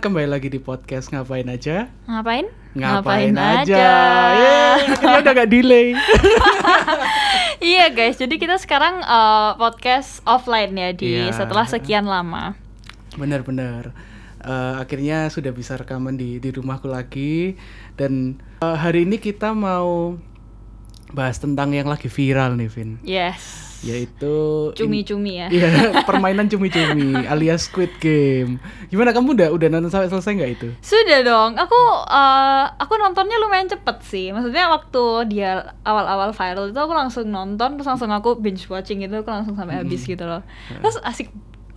Kembali lagi di podcast Ngapain Aja Ngapain? Ngapain, aja, Yeay, akhirnya udah gak delay iya guys, jadi kita sekarang uh, podcast offline ya di Iya. setelah sekian lama. Bener-bener Eh, Akhirnya sudah bisa rekaman di, di rumahku lagi Dan eh, hari ini kita mau bahas tentang yang lagi viral nih Vin Yes. Yaitu Cumi-cumi ya. Iya, permainan cumi-cumi alias Squid Game Gimana kamu udah udah nonton sampai selesai nggak itu? Sudah dong. Aku uh, aku nontonnya lumayan cepet sih. Maksudnya waktu dia awal-awal viral itu aku langsung nonton terus langsung aku binge watching gitu, aku langsung sampai habis gitu loh. Terus asik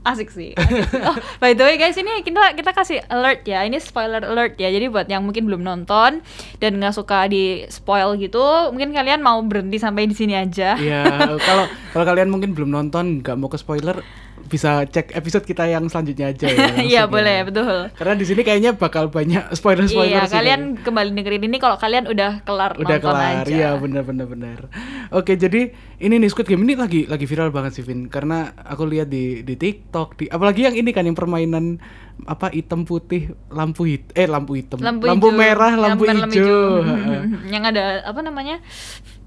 asik sih. asik. Oh, by the way guys, ini kita kita kasih alert ya. Ini spoiler alert ya. Jadi buat yang mungkin belum nonton dan nggak suka di spoil gitu, mungkin kalian mau berhenti sampai di sini aja. Iya, kalau kalau kalian mungkin belum nonton, nggak mau ke spoiler, bisa cek episode kita yang selanjutnya aja ya. Iya ya. boleh betul. Karena di sini kayaknya bakal banyak spoiler-spoiler Iya sih, kalian kembali dengerin ini kalau kalian udah kelar udah nonton kelar aja. iya bener bener bener oke jadi ini nih Squid Game ini lagi lagi viral banget sih Vin karena aku lihat di di TikTok di apalagi yang ini kan yang permainan apa hitam putih lampu hit eh lampu hitam lampu, hijau. merah lampu merah, hijau Heeh. yang ada apa namanya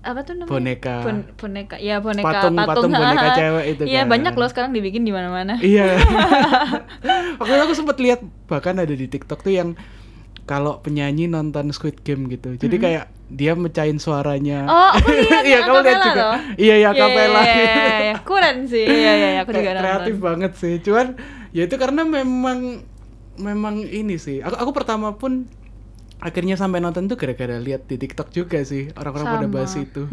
apa tuh namanya Boneka. Bon- boneka ya boneka Patung- patung boneka cewek itu iya kan. banyak loh sekarang dibikin di mana-mana Iya. Waktu itu aku sempat lihat bahkan ada di TikTok tuh yang kalau penyanyi nonton Squid Game gitu. Jadi kayak dia mecahin suaranya. oh aku lihat Iya, kamu lihat juga. loh. Iya, iya. Iya, iya, iya, iya. keren sih iya iya aku juga Kayak nonton kreatif banget sih. Cuman ya itu karena memang memang ini sih. Aku aku pertama pun akhirnya sampai nonton tuh gara-gara lihat di TikTok juga sih orang-orang pada bahas itu.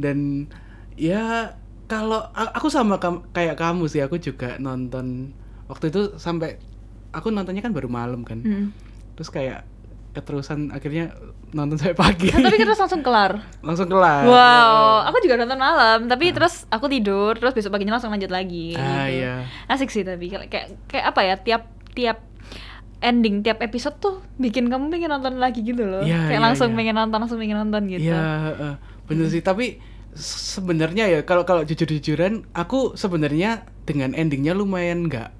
Dan ya kalau aku sama kam- kayak kamu sih, aku juga nonton waktu itu sampai aku nontonnya kan baru malam kan. Mm. Terus kayak keterusan akhirnya nonton sampai pagi. Nah, tapi terus langsung kelar langsung kelar. Wow, aku juga nonton malam, tapi terus aku tidur, terus besok paginya langsung lanjut lagi. Ah, gitu. iya. Asik sih tapi kayak kayak apa ya tiap tiap ending tiap episode tuh bikin kamu pengen nonton lagi gitu loh. Iya, kayak iya, langsung iya. pengen nonton, langsung pengen nonton gitu. Iya, heeh. bener sih. Tapi se- sebenarnya ya kalau kalau jujur-jujuran, aku sebenarnya dengan endingnya lumayan nggak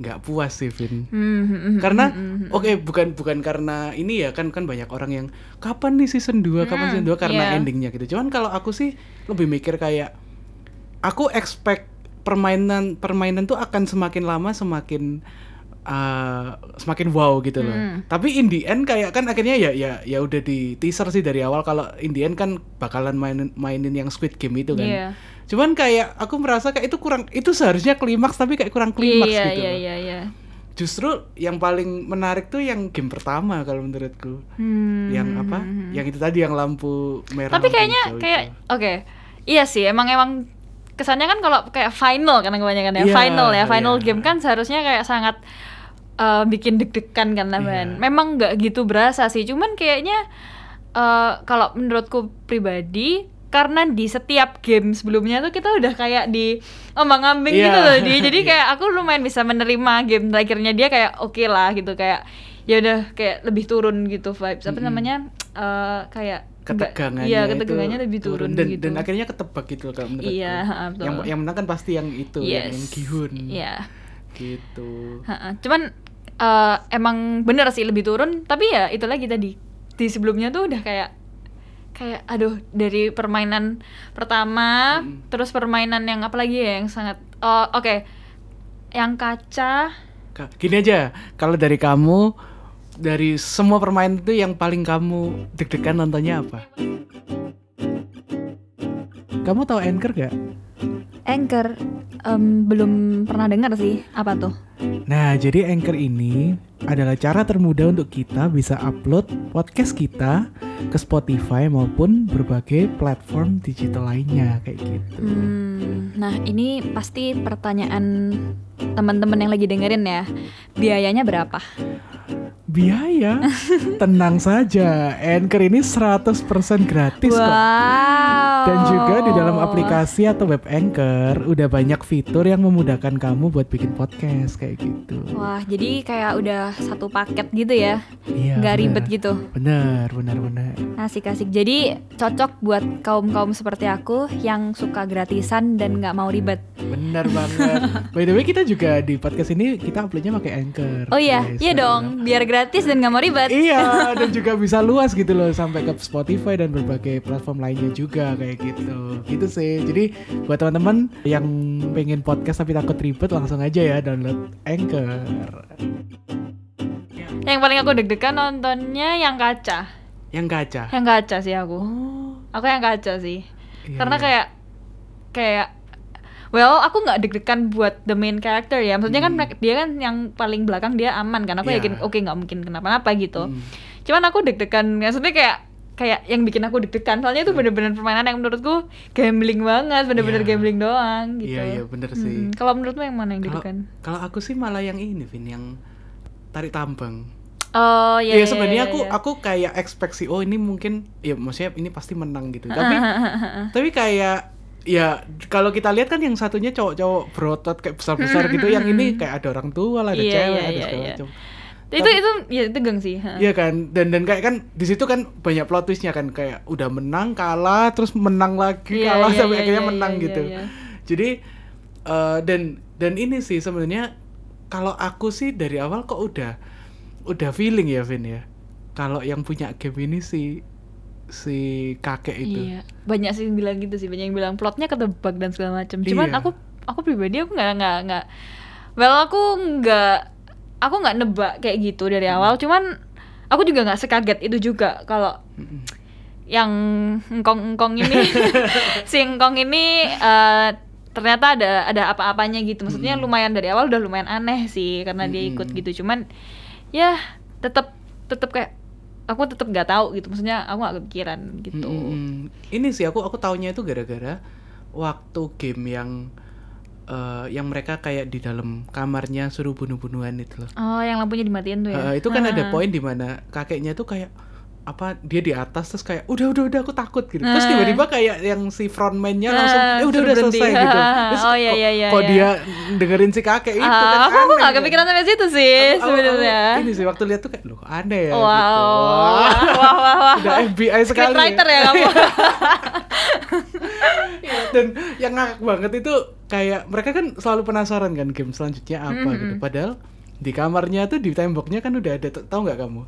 nggak puas sih, Vin. Hmm, hmm, hmm, Karena hmm, hmm, oke bukan bukan karena ini ya kan kan banyak orang yang kapan nih season 2, kapan Hmm, season 2 karena iya. endingnya gitu. Cuman kalau aku sih lebih mikir kayak aku expect permainan permainan tuh akan semakin lama semakin uh, semakin wow gitu loh. Hmm. Tapi in the end kayak kan akhirnya ya ya ya udah di teaser sih dari awal kalau in the end kan bakalan mainin mainin yang Squid Game itu kan. Iya. Cuman kayak aku merasa kayak itu kurang itu seharusnya klimaks tapi kayak kurang klimaks iya, gitu. Iya, iya, iya. Justru yang paling menarik tuh yang game pertama kalau menurutku. Hmm. Yang apa? Yang itu tadi yang lampu merah. Tapi kayaknya kayak oke. Iya sih, emang emang kesannya kan kalau kayak final kan kebanyakan ya. Iya, final ya, final iya. game kan seharusnya kayak sangat uh, bikin deg-degan kan Iya. teman. Memang nggak gitu berasa sih, cuman kayaknya uh, kalau menurutku pribadi karena di setiap game sebelumnya tuh kita udah kayak di ombang-ambing Iya. gitu loh di jadi Iya. kayak aku lumayan bisa menerima game terakhirnya dia kayak oke lah gitu kayak ya udah kayak lebih turun gitu vibes apa Mm-mm. namanya eh, kayak ketegangannya iya itu ketegangannya lebih turun, dan, gitu. dan akhirnya ketebak gitu kalau menurutku. Iya, ha, betul. yang yang menang kan pasti yang itu yang, yes. yang Gihun. Iya. Gitu. Ha-ha. cuman eh, emang bener sih lebih turun tapi ya itu lagi tadi. Di sebelumnya tuh udah kayak kayak aduh dari permainan pertama Mm. terus permainan yang apa lagi ya yang sangat oh oke. Yang kaca. Ka- gini aja. Kalau dari kamu dari semua permainan itu yang paling kamu deg-degan nontonnya apa kamu tahu Anchor gak? anchor em, belum pernah dengar sih apa tuh Nah, jadi Anchor ini adalah cara termudah untuk kita bisa upload podcast kita ke Spotify maupun berbagai platform digital lainnya kayak gitu. Hmm, nah ini pasti pertanyaan teman-teman yang lagi dengerin ya biayanya berapa biaya. Tenang saja, Anchor ini 100% gratis kok. Wow. Dan juga di dalam aplikasi atau web Anchor udah banyak fitur yang memudahkan kamu buat bikin podcast kayak gitu. Wah, jadi kayak udah satu paket gitu ya. Iya. Nggak bener. ribet gitu. Bener, bener, bener. Asik-asik. Jadi cocok buat kaum-kaum seperti aku yang suka gratisan dan nggak mau ribet. Bener banget. By the way kita juga di podcast ini kita uploadnya pakai Anchor. Oh iya, guys. iya dong. Biar gratis dan nggak mau ribet. Iya, dan juga bisa luas gitu loh sampai ke Spotify dan berbagai platform lainnya juga kayak gitu. Gitu sih. Jadi buat teman-teman yang pengen podcast tapi takut ribet langsung aja ya download Anchor. Yang paling aku deg-degan nontonnya yang kaca. Yang gacha. Yang kaca sih aku. Oh. Aku yang kaca sih. Iya, Karena iya. kayak kayak Well, aku nggak deg-degan buat the main character ya. Maksudnya kan Hmm. mereka- dia kan yang paling belakang dia aman kan. Aku Iya. yakin oke nggak mungkin kenapa-napa gitu. Hmm. Cuman aku deg-degan. Maksudnya kayak kayak yang bikin aku deg-degan. Soalnya itu bener-bener permainan yang menurutku gambling banget, bener-bener Iya. gambling doang gitu. Iya, iya bener sih. Mm-mm. Kalau menurutmu yang mana yang deg-degan? kalau aku sih malah yang ini Vin yang tarik tambang. Oh iya. Iya iya, sebenarnya iya, aku iya. aku kayak ekspeksi oh ini mungkin ya maksudnya ini pasti menang gitu. Tapi tapi kayak ya kalau kita lihat kan yang satunya cowok-cowok berotot kayak besar-besar gitu, yang ini kayak ada orang tua lah, ada Iya, cewek, iya, ada iya, segala iya. macam. itu itu ya tegang sih. Iya kan, dan dan kayak kan di situ kan banyak plot twistnya kan kayak udah menang kalah terus menang lagi Iya, kalah iya, sampai iya, akhirnya iya, menang iya, gitu. iya. Jadi eh, dan dan ini sih sebenarnya kalau aku sih dari awal kok udah udah feeling ya Vin ya. Kalau yang punya game ini si si kakek itu. Iya, banyak sih yang bilang gitu sih, banyak yang bilang plotnya ketebak dan segala macam. Cuman Iya. aku aku pribadi aku nggak nggak nggak, well aku nggak aku nggak nebak kayak gitu dari Hmm. awal. Cuman aku juga nggak sekaget itu juga kalau Mm-mm. yang engkong-engkong ini si engkong ini eh, ternyata ada ada apa-apanya gitu. Maksudnya Mm-mm. lumayan dari awal udah lumayan aneh sih karena dia ikut gitu. Cuman ya tetap tetap kayak aku tetap nggak tahu gitu. Maksudnya aku nggak kepikiran gitu. Mm-mm. Ini sih aku aku taunya itu gara-gara waktu game yang eh, yang mereka kayak di dalam kamarnya suruh bunuh-bunuhan itu loh. Oh, yang lampunya dimatiin tuh ya? Eh, itu kan ada Ah. poin di mana kakeknya tuh kayak apa dia di atas terus kayak udah udah udah aku takut gitu terus Ah. tiba-tiba kayak yang si frontman-nya Ah, langsung ya udah udah berhenti. selesai gitu terus oh, iya, iya, iya, kok iya. dia dengerin si kakek itu Ah, kan aku aneh nggak gitu. kepikiran sampai situ sih aku- sebenarnya. ini sih waktu lihat tuh kayak loh aneh ya Wow, gitu wah, wah, wah, wah. udah FBI sekali Scriptwriter ya kamu. Iya, dan yang ngakak banget itu kayak mereka kan selalu penasaran kan game selanjutnya apa gitu Mm-mm. padahal di kamarnya tuh di temboknya kan udah ada tahu nggak kamu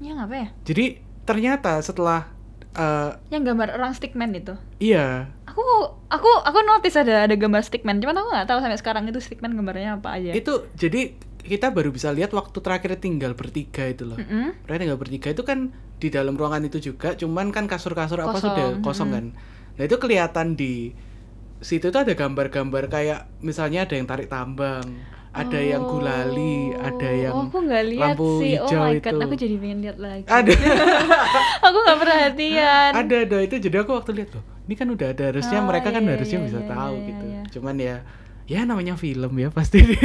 yang apa ya? jadi ternyata setelah eh, Yang gambar orang stickman itu. iya. Aku aku aku notice ada ada gambar stickman, cuman aku nggak tahu sampai sekarang itu stickman gambarnya apa aja. itu jadi kita baru bisa lihat waktu terakhir tinggal bertiga itu loh. Mereka tinggal bertiga itu kan di dalam ruangan itu juga cuman kan kasur-kasur apa Kosong, sudah kosong kan. Nah itu kelihatan di situ tuh ada gambar-gambar kayak misalnya ada yang tarik tambang ada yang gulali ada yang oh, aku nggak lihat lampu sih. Oh hijau my itu god, aku jadi pengen lihat lagi. ada aku nggak perhatian. ada ada itu jadi aku waktu lihat loh ini kan udah ada harusnya Oh, mereka kan iya, harusnya iya, bisa iya, tahu iya, gitu iya. cuman ya ya namanya film ya pasti Iya,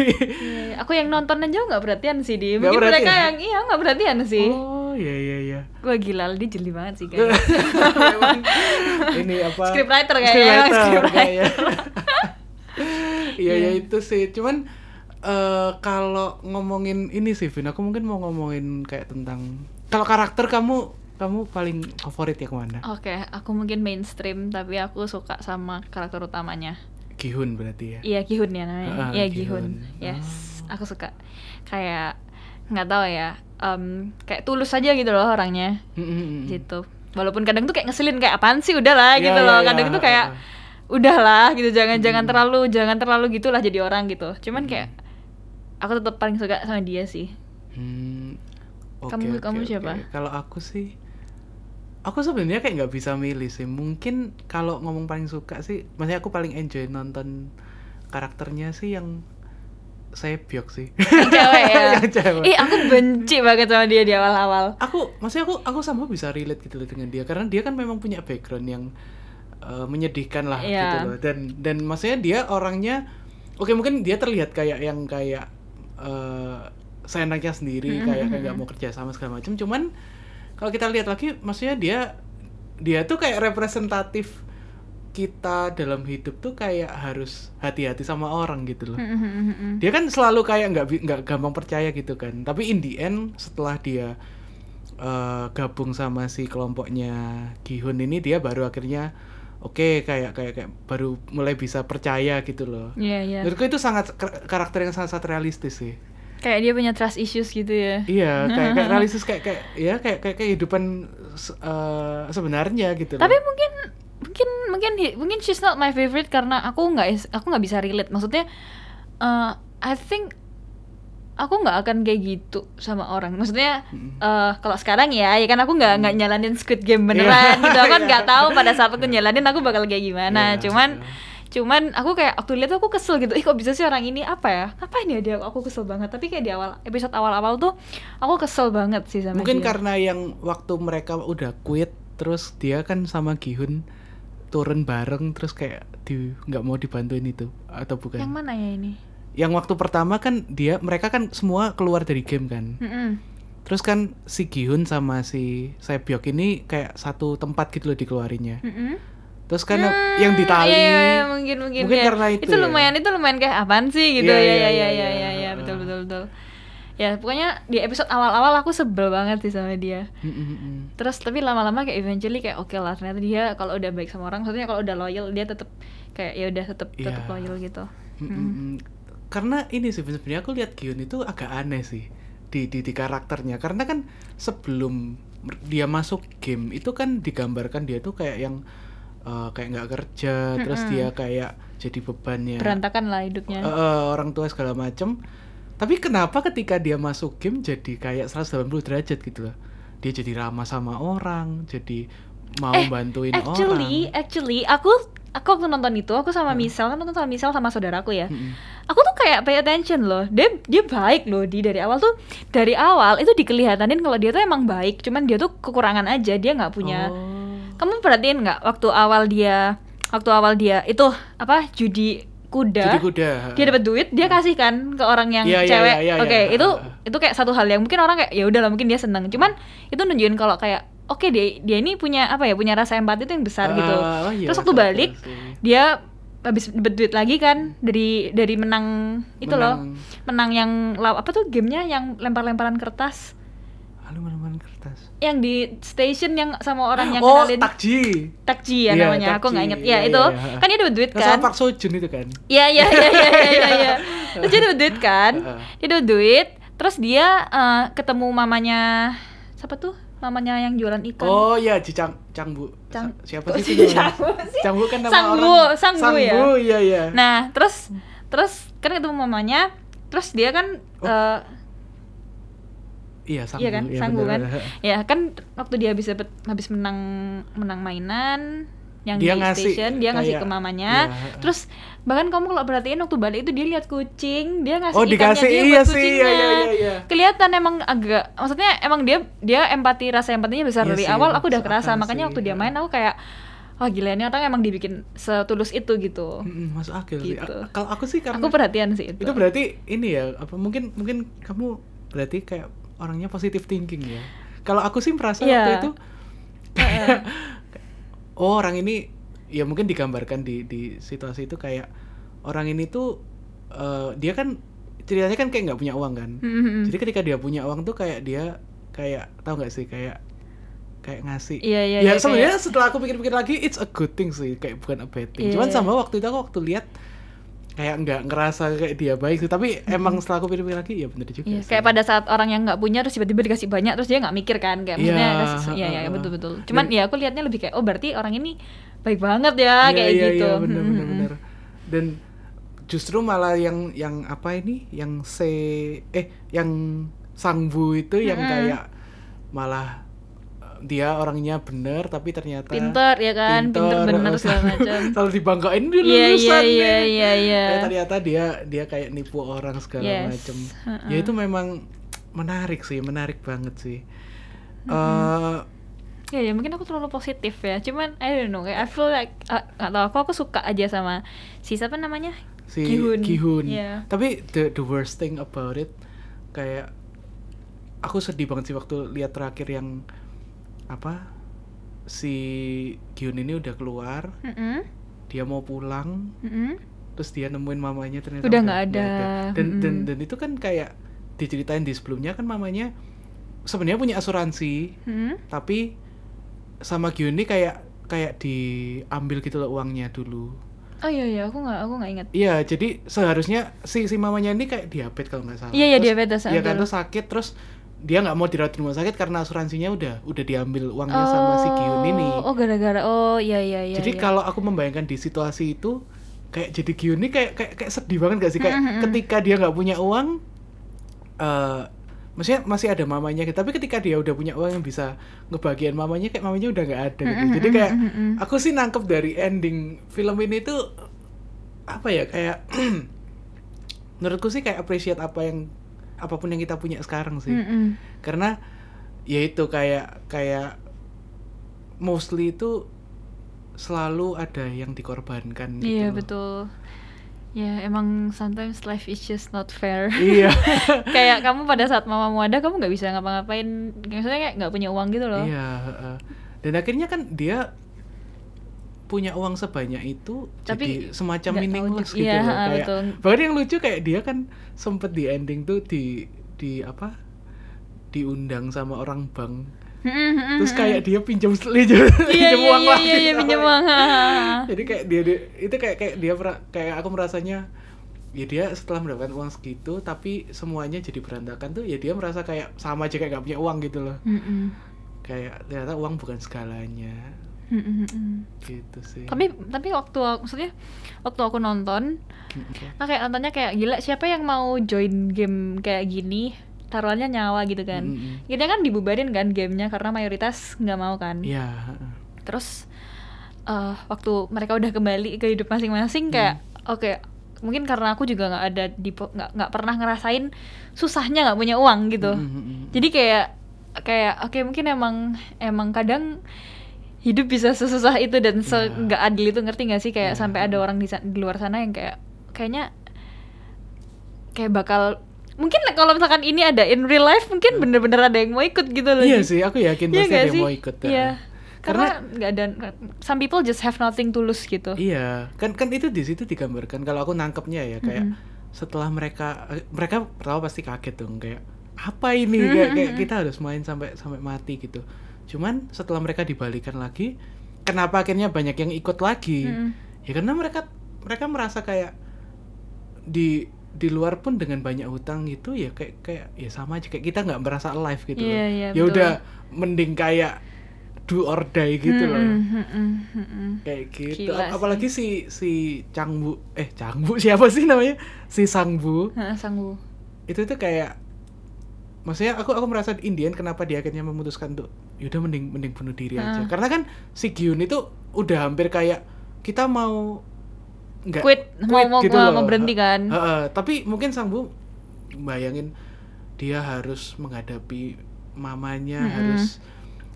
iya. aku yang nonton aja nggak perhatian sih di. Mungkin mereka yang iya nggak perhatian sih. oh iya iya iya Gue gila, dia jeli banget sih kayaknya. Ini apa Scriptwriter kayaknya, scriptwriter. Iya ya Iya. itu sih. Cuman eh kalau ngomongin ini sih Vin, aku mungkin mau ngomongin kayak tentang kalau karakter kamu kamu paling favorit yang mana? Oke, aku mungkin mainstream tapi aku suka sama karakter utamanya. Gihun berarti ya. Iya Gihun ya namanya. Ah, Iya Gihun. Gihun. Yes, aku suka. Kayak nggak tahu ya, em, kayak tulus aja gitu loh orangnya, Mm-mm. gitu. Walaupun kadang tuh kayak ngeselin kayak apaan sih udahlah Iya, gitu loh. iya. Kadang tuh kayak udahlah gitu jangan jangan terlalu jangan terlalu gitulah jadi orang gitu. Cuman kayak aku tetap paling suka sama dia sih. Hmm, oke, Kamu- oke, kamu oke. siapa? Kalau aku sih aku sebenarnya kayak nggak bisa milih sih. Mungkin kalau ngomong paling suka sih, maksudnya aku paling enjoy nonton karakternya sih yang Sebyok sih. Yang cewek ya. yang cewek. Ih, aku benci banget sama dia di awal-awal. aku maksudnya aku aku sama bisa relate gitu loh dengan dia karena dia kan memang punya background yang uh, menyedihkan lah Iya. gitu loh dan dan maksudnya dia orangnya oke mungkin dia terlihat kayak yang kayak uh, seenaknya sendiri kayak kayak nggak mau kerja sama segala macam cuman kalau kita lihat lagi maksudnya dia dia tuh kayak representatif kita dalam hidup tuh kayak harus hati-hati sama orang gitu loh. Dia kan selalu kayak nggak nggak gampang percaya gitu kan. Tapi in the end setelah dia eh, gabung sama si kelompoknya Gihun ini dia baru akhirnya oke kayak kayak kayak baru mulai bisa percaya gitu loh Iya, iya. menurutku itu sangat kar- karakter yang sangat sangat realistis sih Kayak dia punya trust issues gitu ya. iya kayak kayak realistis kayak kayak ya kayak kayak kehidupan eh, sebenarnya gitu Tapi loh. mungkin mungkin mungkin mungkin she's not my favorite karena aku nggak aku nggak bisa relate. Maksudnya uh, I think aku nggak akan kayak gitu sama orang. Maksudnya eh kalau sekarang ya, ya kan aku nggak nggak nyalanin Squid Game beneran Iya. gitu. Aku kan nggak Iya. tahu pada saat aku nyalanin aku bakal kayak gimana. Iya, cuman iya. cuman aku kayak waktu lihat tuh aku kesel gitu. Ih kok bisa sih orang ini apa ya? Ngapain ya dia? Aku kesel banget. Tapi kayak di awal episode awal-awal tuh aku kesel banget sih sama mungkin dia. karena yang waktu mereka udah quit terus dia kan sama Gihun turun bareng terus kayak di nggak mau dibantuin itu atau bukan yang mana ya ini? Yang waktu pertama kan dia mereka kan semua keluar dari game kan Mm-mm. terus kan si Gihun sama si Sebyok ini kayak satu tempat gitu loh dikeluarinya Mm-mm. terus kan yang di tali Iya, iya, iya, mungkin mungkin. Mungkin ya. karena itu Itu ya. lumayan itu lumayan kayak apaan sih gitu. Iya, ya iya, ya iya, ya iya. ya ya ya betul betul betul. Ya, pokoknya di episode awal-awal aku sebel banget sih sama dia. Mm, mm, mm. Terus tapi lama-lama kayak eventually kayak oke lah ternyata dia kalau udah baik sama orang, maksudnya kalau udah loyal dia tetap kayak ya udah tetap tetap Iya. loyal gitu. Mm, mm, mm. Karena ini sih sebenarnya aku lihat Gihun itu agak aneh sih di, di di karakternya karena kan sebelum dia masuk game itu kan digambarkan dia tuh kayak yang eh, kayak nggak kerja terus Mm-mm. dia kayak jadi bebannya Berantakan lah hidupnya. eh, orang tua segala macem tapi kenapa ketika dia masuk game jadi kayak 180 derajat gitu loh dia jadi ramah sama orang jadi mau eh, bantuin actually, orang actually aku aku waktu nonton itu aku sama Misal kan nonton sama Misal sama saudaraku ya. Mm-mm. Kayak pay attention loh. Dia dia baik loh di dari awal tuh. Dari awal itu dikelihatanin kalau dia tuh emang baik cuman dia tuh kekurangan aja dia nggak punya. Oh. kamu perhatiin nggak waktu awal dia waktu awal dia itu apa judi kuda, jadi kuda dia dapat duit dia kasih kan ke orang yang Iya, iya, cewek. iya, iya, oke iya. itu itu kayak satu hal yang mungkin orang kayak ya udah lah mungkin dia seneng. Cuman itu nunjukin kalau kayak oke dia dia ini punya apa ya punya rasa empati itu yang besar gitu. Ah, oh iya, terus waktu balik sih. dia habis dapat duit lagi kan dari dari menang itu loh Menang. menang yang apa tuh gamenya yang lempar-lemparan kertas Halo mana kertas. yang di station yang sama orang yang oh, kenalin takji. takji ya Iya, namanya aku nggak Takji. inget ya Iya, itu iya, iya. kan dia dapat duit kan sama Park Sojun itu kan. Iya iya iya iya iya iya. iya. Terus dia dapat duit kan? Dia dapat duit, terus dia eh, ketemu mamanya siapa tuh? Mamanya yang jualan ikan. Oh iya, Ji Cang Cangbu. Cang- Siapa sih si itu? Cangbu sih? Cangbu kan nama Sanggu, orang. Sanggu ya? iya iya. Nah, terus terus kan ketemu mamanya, terus dia kan Oh, eh, iya Sanggu. iya kan, iya, Sanggu kan. Ya kan waktu dia habis dapet, habis menang menang mainan yang Dia di ngasih station dia ngasih kayak- ke mamanya iya. terus bahkan kamu kalau perhatiin waktu balik itu dia lihat kucing dia ngasih Oh, ikannya dikasih, dia iya buat sih, kucingnya iya, iya, iya, iya. kelihatan emang agak maksudnya emang dia dia empati rasa empatinya besar Iya dari sih, awal aku udah kerasa makanya sih, waktu dia iya. main aku kayak wah gila ini orang emang dibikin setulus itu gitu masuk akal sih. Gitu. A- Kalau aku sih karena aku perhatian sih itu, itu berarti ini ya apa mungkin mungkin kamu berarti kayak orangnya positive thinking ya. Kalau aku sih merasa Iya. waktu itu kayak oh orang ini ya mungkin digambarkan di di situasi itu kayak orang ini tuh eh, dia kan ceritanya kan kayak nggak punya uang kan. Hmm, Jadi ketika dia punya uang tuh kayak dia kayak tahu nggak sih kayak kayak ngasih. Iya, iya, Ya iya, sebenarnya setelah aku pikir-pikir lagi it's a good thing sih kayak bukan a bad thing. Iya, Cuman iya. sama waktu itu aku waktu lihat kayak nggak ngerasa kayak dia baik sih tapi emang setelah aku pikir-pikir lagi ya bener juga sih. kayak pada saat orang yang nggak punya terus tiba-tiba dikasih banyak terus dia nggak mikir kan kayak maksudnya kasih- iya iya heeh. betul betul cuman Dan- ya aku lihatnya lebih kayak oh berarti orang ini baik banget ya Iya, kayak iya, gitu iya, bener, Hmm, bener, hmm, bener. dan justru malah yang yang apa ini yang se eh yang sangbu itu yang kayak malah dia orangnya bener tapi ternyata pinter ya kan pinter, bener segala macam selalu dibanggain dia iya iya lulusan iya nih. iya iya Eh, ternyata dia dia kayak nipu orang segala Yes. macem Heeh. ya itu memang menarik sih menarik banget sih Eh, ya ya mungkin aku terlalu positif ya cuman I don't know kayak I feel like uh, nggak tahu aku aku suka aja sama si siapa namanya si Gihun. Gihun. Iya. Tapi the the worst thing about it kayak aku sedih banget sih waktu lihat terakhir yang apa si Gyun ini udah keluar Mm-mm. dia mau pulang Mm-mm. terus dia nemuin mamanya ternyata Udah nggak ada. dan dan Mm-mm. dan itu kan kayak diceritain di sebelumnya kan mamanya sebenarnya punya asuransi Mm-mm. tapi sama Gyun ini kayak kayak diambil gitu loh uangnya dulu Oh iya iya, aku nggak aku nggak ingat. iya jadi seharusnya si si mamanya ini kayak diabetes kalau nggak salah Iya, iya, Terus diabetes, dia kan tuh sakit terus dia nggak mau dirawat di rumah sakit karena asuransinya udah udah diambil uangnya sama si Gyun ini Oh gara-gara oh iya iya iya. jadi iya. kalau aku membayangkan di situasi itu kayak jadi Gyun ini kayak kayak kayak sedih banget gak sih kayak Mm-mm. ketika dia nggak punya uang eh maksudnya masih ada mamanya gitu tapi ketika dia udah punya uang yang bisa ngebagian mamanya kayak mamanya udah nggak ada gitu Mm-mm, jadi kayak mm-mm. aku sih nangkep dari ending film ini tuh apa ya kayak menurutku sih kayak appreciate apa yang apa pun yang kita punya sekarang sih Mm-mm. karena ya itu kayak kayak mostly itu selalu ada yang dikorbankan gitu Iya loh. betul. Ya emang sometimes life is just not fair. iya kayak kamu pada saat mamamu ada kamu nggak bisa ngapa-ngapain. Maksudnya kayak nggak punya uang gitu loh. iya dan akhirnya kan dia punya uang sebanyak itu Tapi jadi semacam meaningless gitu Iya, loh. kayak betul. bahkan yang lucu kayak dia kan sempet di ending tuh di di apa? diundang sama orang bank. Terus kayak dia pinjam pinjam, iya pinjam iya uang iya lagi. iya iya pinjam uang. jadi kayak dia, dia- itu kayak kayak dia kayak aku merasanya ya dia setelah mendapatkan uang segitu tapi semuanya jadi berantakan tuh ya dia merasa kayak sama aja kayak gak punya uang gitu loh. Mm-mm. kayak ternyata uang bukan segalanya Gitu sih Tapi tapi waktu aku- maksudnya waktu aku nonton, Mm, nah kayak nontonnya kayak gila siapa yang mau join game kayak gini taruhannya nyawa gitu kan. Mm-mm. Kita kan dibubarin kan gamenya karena mayoritas nggak mau kan. Iya, heeh. terus eh waktu mereka udah kembali ke hidup masing-masing kayak oke mungkin karena aku juga nggak ada di nggak nggak pernah ngerasain susahnya nggak punya uang gitu Mm, mm, mm. jadi kayak kayak oke mungkin emang emang kadang hidup bisa sesusah itu dan se Iya. nggak adil itu ngerti nggak sih kayak Iya. sampai ada orang di, di luar sana yang kayak kayaknya kayak bakal mungkin kalau misalkan ini ada in real life mungkin bener-bener ada yang mau ikut gitu loh Iya sih, aku yakin Iya pasti ada yang mau ikut. Iya. heeh. Karena nggak ada some people just have nothing to lose gitu. Iya, kan kan itu di situ digambarkan. Kalau aku nangkepnya ya kayak setelah mereka eh, mereka pertama pasti kaget dong kayak apa ini kayak, kayak kita harus main sampai sampai mati gitu. Cuman setelah mereka dibalikan lagi, kenapa akhirnya banyak yang ikut lagi? Mm-mm. Ya karena mereka mereka merasa kayak di di luar pun dengan banyak hutang gitu ya kayak kayak ya sama aja kayak kita nggak merasa alive gitu Iya, loh. iya, ya udah mending kayak do or die gitu loh Mm-mm, mm-mm, mm-mm. kayak gitu Gila Ap- apalagi si si Changbu eh Changbu siapa sih namanya si Sangbu Heeh, Sanggu. itu tuh kayak maksudnya aku aku merasa di Indian kenapa dia akhirnya memutuskan untuk yaudah mending mending bunuh diri aja Heeh. karena kan si Gyun itu udah hampir kayak kita mau nggak Quit, mau- mau- gitu mau- loh. mau berhenti kan? Heeh, tapi mungkin Sangbu bayangin dia harus menghadapi mamanya Mm-mm. harus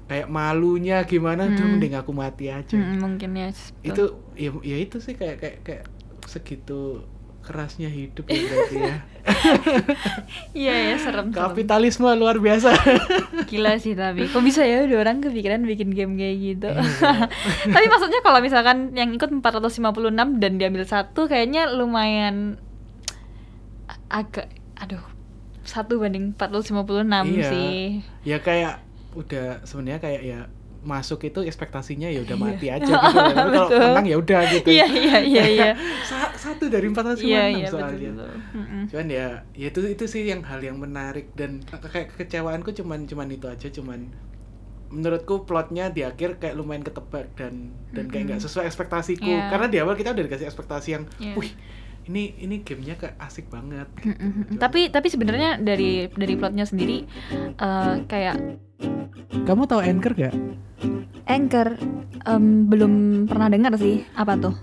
kayak malunya gimana tuh Mm. mending aku mati aja Mm-mm, mungkin ya. itu ya, ya itu sih kayak kayak kayak segitu kerasnya hidup ya berarti ya Iya ya serem. serem. kapitalisme luar biasa Gila sih tapi kok bisa ya udah orang kepikiran bikin game kayak gitu. Iya. tapi maksudnya kalau misalkan yang ikut 456 dan diambil satu kayaknya lumayan agak aduh satu banding 456 Iya. sih. ya kayak udah sebenarnya kayak ya masuk itu ekspektasinya ya udah Iya. mati aja gitu. Tapi kalau Betul. menang ya udah gitu Iya iya iya iya. Sa- satu dari empat ratus iya betul soalnya betul. Mm-mm. cuman ya ya itu itu sih yang hal yang menarik dan kayak kekecewaanku cuman cuman itu aja cuman menurutku plotnya di akhir kayak lumayan ketebak dan dan kayak nggak sesuai ekspektasiku Iya. karena di awal kita udah dikasih ekspektasi yang Iya. wih ini ini gamenya kayak asik banget gitu. Mm-mm. Cuman- Tapi tapi sebenarnya dari dari plotnya sendiri eh, kayak kamu tahu Anchor gak Anchor em, belum pernah dengar sih. Apa tuh?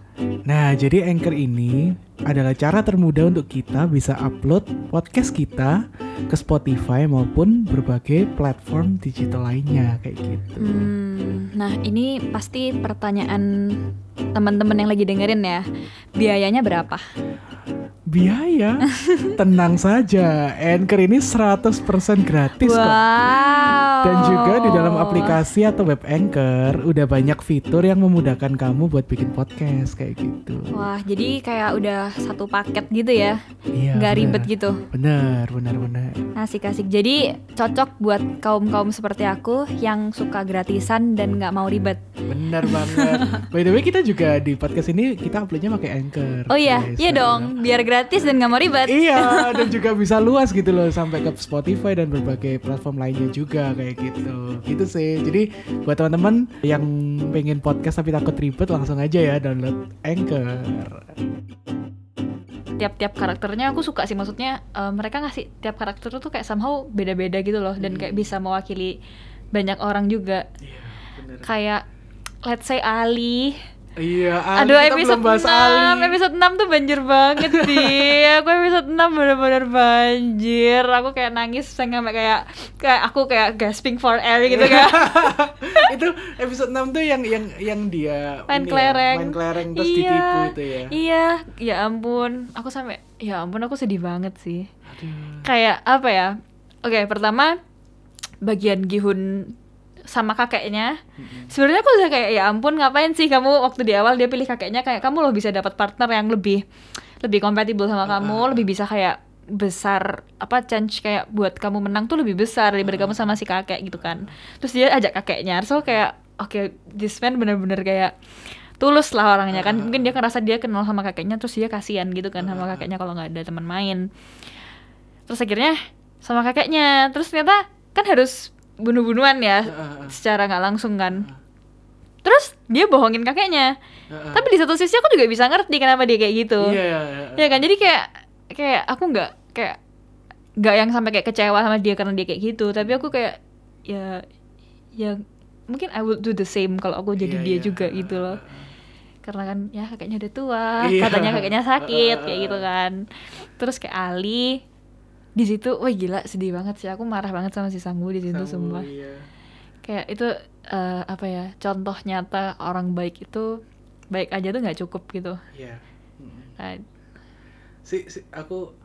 Nah, jadi Anchor ini adalah cara termudah untuk kita bisa upload podcast kita ke Spotify maupun berbagai platform digital lainnya kayak gitu. Hmm, nah ini pasti pertanyaan teman-teman yang lagi dengerin ya. Biayanya berapa? Biaya, tenang saja. Anchor ini 100% gratis kok. wow. Dan juga di dalam aplikasi atau web Anchor udah banyak fitur yang memudahkan kamu buat bikin podcast kayak gitu. Wah, jadi kayak udah satu paket gitu ya. Iya. Nggak bener. ribet gitu. Bener, bener, bener. Asik-asik. Jadi cocok buat kaum-kaum seperti aku yang suka gratisan dan nggak mau ribet. Bener banget. By the way kita juga di podcast ini kita uploadnya pakai Anchor. Oh iya, guys. iya dong. Biar gratis dan nggak mau ribet. Iya, dan juga bisa luas gitu loh sampai ke Spotify dan berbagai platform lainnya juga kayak gitu. Gitu sih. Jadi buat teman-teman yang pengen podcast tapi takut ribet langsung aja ya download Anchor. Tiap-tiap karakternya aku suka sih. Maksudnya eh, mereka ngasih tiap karakter tuh kayak somehow beda-beda gitu loh. Dan kayak bisa mewakili banyak orang juga. Iya, bener. Kayak let's say Ali. Iya, Ali, Aduh kita episode belum bahas 6, Ali. episode 6 tuh banjir banget sih Aku episode 6 bener-bener banjir. Aku kayak nangis sampai kayak kayak aku kayak gasping for air gitu kan itu episode 6 tuh yang yang yang dia Main ya, kelereng. main kelereng terus Iya, ditipu itu ya. Iya, ya ampun. Aku sampai, ya ampun aku sedih banget sih. Aduh. Kayak apa ya? Oke pertama Bagian Gihun sama kakeknya. Sebenarnya aku udah kayak ya ampun ngapain sih kamu? Waktu di awal dia pilih kakeknya kayak kamu loh bisa dapat partner yang lebih lebih kompatibel sama kamu lebih bisa kayak besar apa chance kayak buat kamu menang tuh lebih besar daripada kamu sama si kakek gitu kan. Terus dia ajak kakeknya so kayak oke this man bener-bener kayak tulus lah orangnya kan. Mungkin dia ngerasa dia kenal sama kakeknya terus dia kasihan gitu kan sama kakeknya kalau nggak ada teman main. Terus akhirnya sama kakeknya terus ternyata kan harus bunuh-bunuhan ya Heeh, secara nggak langsung kan. Terus dia bohongin kakeknya. Heeh. tapi di satu sisi aku juga bisa ngerti kenapa dia kayak gitu. Iya, iya, iya. ya kan? jadi kayak kayak aku nggak kayak nggak yang sampai kayak kecewa sama dia karena dia kayak gitu. Tapi aku kayak ya ya mungkin I would do the same kalau aku jadi Iya, dia iya. juga gitu loh. Karena kan ya kakeknya udah tua Iya. katanya kakeknya sakit kayak gitu kan. Terus kayak Ali di situ wah gila sedih banget sih aku marah banget sama si Sanggu di situ semua iya. kayak itu eh, apa ya contoh nyata orang baik itu baik aja tuh nggak cukup gitu Iya. Mm. Nah, si, si aku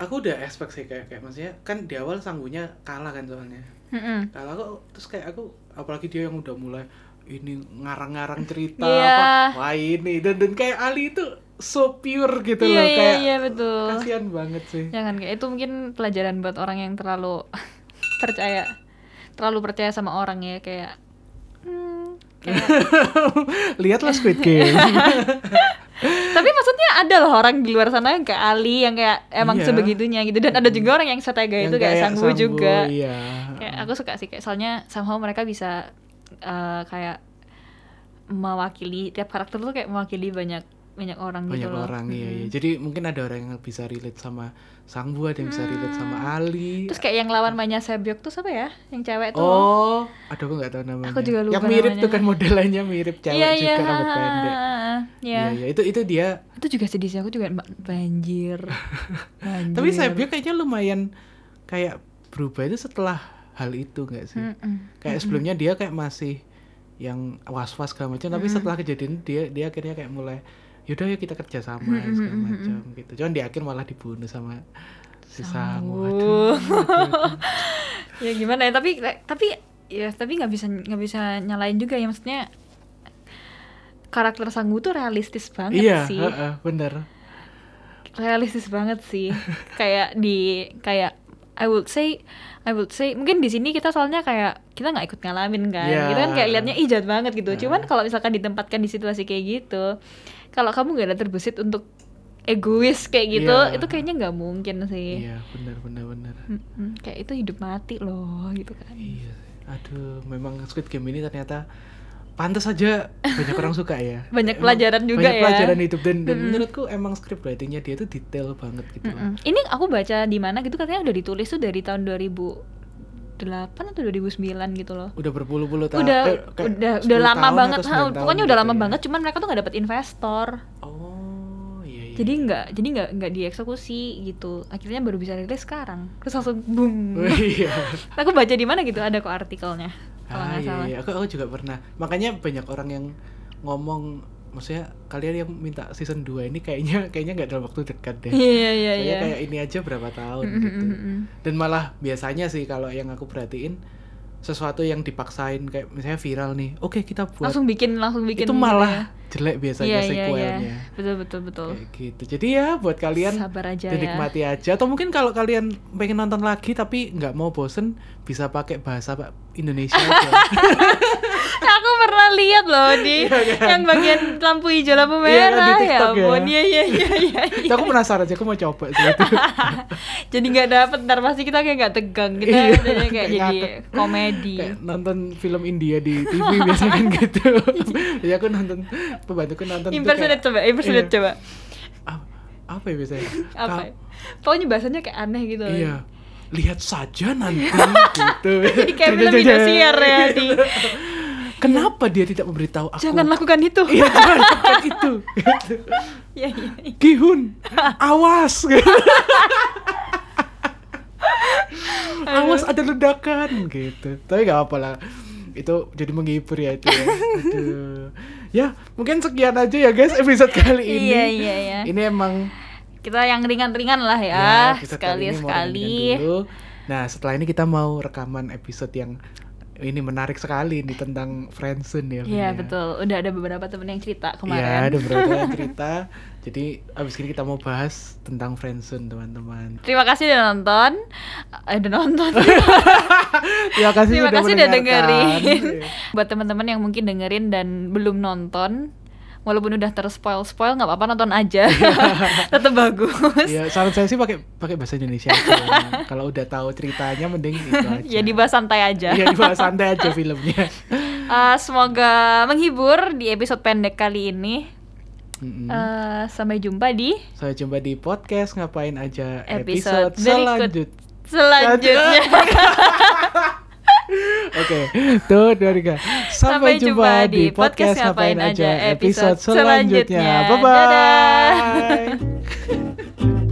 aku udah expect sih kayak kayak maksudnya kan di awal sanggunya kalah kan soalnya mm-mm. kalah kok terus kayak aku apalagi dia yang udah mulai ini ngarang-ngarang cerita Iya. apa wah ini dan dan kayak Ali itu so pure gitu iya loh iya kayak iya betul. kasihan banget sih. Jangan kayak itu mungkin pelajaran buat orang yang terlalu percaya terlalu percaya sama orang ya kayak hmm, kayak lihatlah Squid Game. Tapi maksudnya ada loh orang di luar sana yang kayak Ali yang kayak emang Iya. sebegitunya gitu. Dan ada juga orang yang setega Yang itu kayak Sanggu juga. iya. Kayak aku suka sih kayak soalnya somehow mereka bisa eh, kayak mewakili tiap karakter tuh kayak mewakili banyak banyak orang banyak gitu loh. orang iya, iya. Jadi mungkin ada orang yang bisa relate sama Sangbu ada yang bisa relate sama Ali. Hmm. terus kayak yang lawan mainnya Sebyok tuh siapa ya? Yang cewek tuh. Oh aduh aku nggak tahu namanya. Aku juga lupa yang mirip namanya. tuh kan modelannya mirip cewek iya juga iya. rambut pendek. Iya. Iya iya. Itu itu dia. Itu juga sedih sih. Aku juga ba- banjir. Banjir. Tapi Sebyok kayaknya lumayan kayak berubah itu setelah hal itu nggak sih? Mm-mm. kayak sebelumnya dia kayak masih yang was-was segala macam tapi setelah kejadian dia dia akhirnya kayak mulai yaudah yuk kita kerja sama segala macam gitu. Cuman di akhir malah dibunuh sama si Sangu Aduh, Uh. ya gimana ya? Tapi tapi ya tapi nggak bisa nggak bisa nyalain juga ya. Maksudnya karakter Sanggu tuh realistis banget iya sih. heeh, bener. Realistis banget sih. Kayak di kayak I would say I would say mungkin di sini kita soalnya kayak kita nggak ikut ngalamin kan. Iya. kita kan kayak liatnya ih jahat banget gitu. Cuman kalau misalkan ditempatkan di situasi kayak gitu kalau kamu nggak ada terbesit untuk egois kayak gitu Iya. itu kayaknya nggak mungkin sih. Iya bener bener bener Mm-mm, kayak itu hidup mati loh gitu kan. Iya aduh memang Squid Game ini ternyata pantas aja banyak orang suka ya Banyak Emang pelajaran juga banyak ya. pelajaran hidup dan, dan menurutku emang script writingnya dia tuh detail banget gitu. Mm-mm. ini aku baca di mana gitu katanya udah ditulis tuh dari tahun 2000 2008 atau 2009 gitu loh. Udah berpuluh-puluh tahun. Udah eh, udah 10 udah lama banget. Ha, 9 pokoknya udah gitu lama ya. banget cuman mereka tuh nggak dapet investor. Oh, iya iya. Jadi nggak jadi nggak nggak dieksekusi gitu. Akhirnya baru bisa rilis sekarang. Terus langsung boom. Oh, iya. Aku baca di mana gitu ada kok artikelnya. Kalau Ah, iya, salah. iya. Aku, aku juga pernah. Makanya banyak orang yang ngomong maksudnya kalian yang minta season 2 ini kayaknya kayaknya nggak dalam waktu dekat deh. Iya iya Soalnya iya. kayak ini aja berapa tahun Mm, mm, gitu. mm, mm. Dan malah biasanya sih kalau yang aku perhatiin sesuatu yang dipaksain kayak misalnya viral nih. Oke, kita buat Langsung bikin langsung bikin itu malah ya. Jelek biasanya Iya iya iya. sequelnya. Betul betul betul. Kayak gitu. Jadi ya buat kalian Sabar aja ya. dinikmati aja atau mungkin kalau kalian pengen nonton lagi tapi nggak mau bosen bisa pakai bahasa Pak Indonesia aja. aku pernah lihat loh di Iya, kan? yang bagian lampu hijau lampu Iya, kan, di merah ya TikTok ya. ampun iya iya iya iya aku penasaran aja, aku mau coba sih itu. jadi nggak dapet ntar pasti kita kayak nggak tegang kita Iya, jadinya kayak kayak jadi komedi Kayak nonton film India di TV biasanya kan gitu. Jadi aku nonton pembantuku nonton impersonate kayak, coba impersonate Iya. coba "Ah, apa ya biasanya? apa Ka- ya? pokoknya bahasanya kayak aneh gitu. Iya. Lihat saja nanti gitu. jadi kayak film Indosiar ya di Kenapa dia tidak memberitahu aku? jangan lakukan itu Iya, jangan lakukan itu. Iya iya iya. Gihun, awas. awas ada ledakan gitu. Tapi nggak apa lah. Itu jadi menghibur ya itu ya. Aduh. Ya, mungkin sekian aja ya guys episode kali ini. iya iya iya Ini emang kita yang ringan-ringan lah ya, ya, kali sekali sekali dulu. Nah, setelah ini kita mau rekaman episode yang ini menarik sekali nih tentang friendzone ya. Iya ya. betul udah ada beberapa temen yang cerita Iya, kemarin ada beberapa yang cerita. Jadi abis ini kita mau bahas tentang friendzone teman-teman. Terima kasih udah nonton. Eh, udah nonton. Terima kasih Terima sudah kasih udah dengerin. Buat teman-teman yang mungkin dengerin dan belum nonton, walaupun udah terspoil spoil nggak apa-apa nonton aja. Tetap bagus. Iya, saran saya sih pakai pakai bahasa Indonesia. Kalau udah tahu ceritanya mending itu aja. ya dibahas santai aja. Iya, dibahas santai aja filmnya. Eh, semoga menghibur di episode pendek kali ini. Mm-mm. Eh, sampai jumpa di Sampai jumpa di podcast ngapain aja episode, episode, selanjut. selanjutnya. Oke, tuh dari Kak. Sampai, jumpa di podcast ngapain aja episode selanjutnya. selanjutnya. Bye bye.